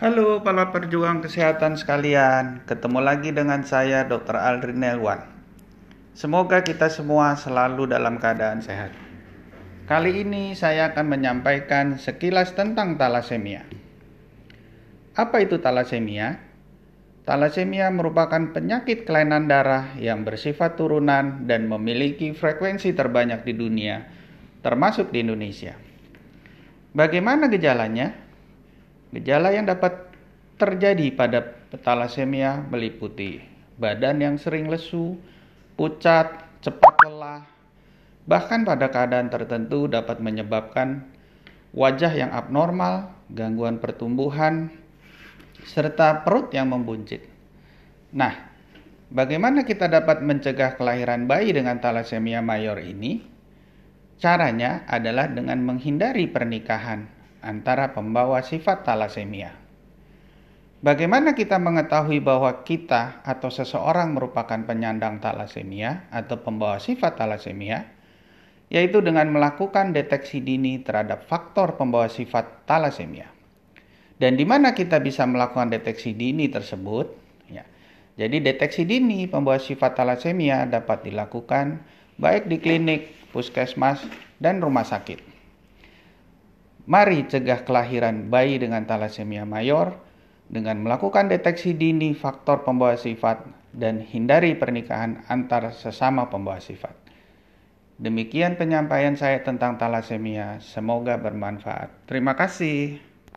Halo para perjuang kesehatan sekalian, ketemu lagi dengan saya Dr. Aldrin Nelwan. Semoga kita semua selalu dalam keadaan sehat. Kali ini saya akan menyampaikan sekilas tentang talasemia. Apa itu talasemia? Talasemia merupakan penyakit kelainan darah yang bersifat turunan dan memiliki frekuensi terbanyak di dunia, termasuk di Indonesia. Bagaimana gejalanya? Gejala yang dapat terjadi pada talasemia meliputi badan yang sering lesu, pucat, cepat lelah, bahkan pada keadaan tertentu dapat menyebabkan wajah yang abnormal, gangguan pertumbuhan, serta perut yang membuncit. Nah, bagaimana kita dapat mencegah kelahiran bayi dengan talasemia mayor ini? Caranya adalah dengan menghindari pernikahan antara pembawa sifat talasemia. Bagaimana kita mengetahui bahwa kita atau seseorang merupakan penyandang talasemia atau pembawa sifat talasemia? Yaitu dengan melakukan deteksi dini terhadap faktor pembawa sifat talasemia. Dan di mana kita bisa melakukan deteksi dini tersebut? Ya. Jadi deteksi dini pembawa sifat talasemia dapat dilakukan baik di klinik, puskesmas, dan rumah sakit. Mari cegah kelahiran bayi dengan talasemia mayor dengan melakukan deteksi dini faktor pembawa sifat dan hindari pernikahan antar sesama pembawa sifat. Demikian penyampaian saya tentang talasemia. Semoga bermanfaat. Terima kasih.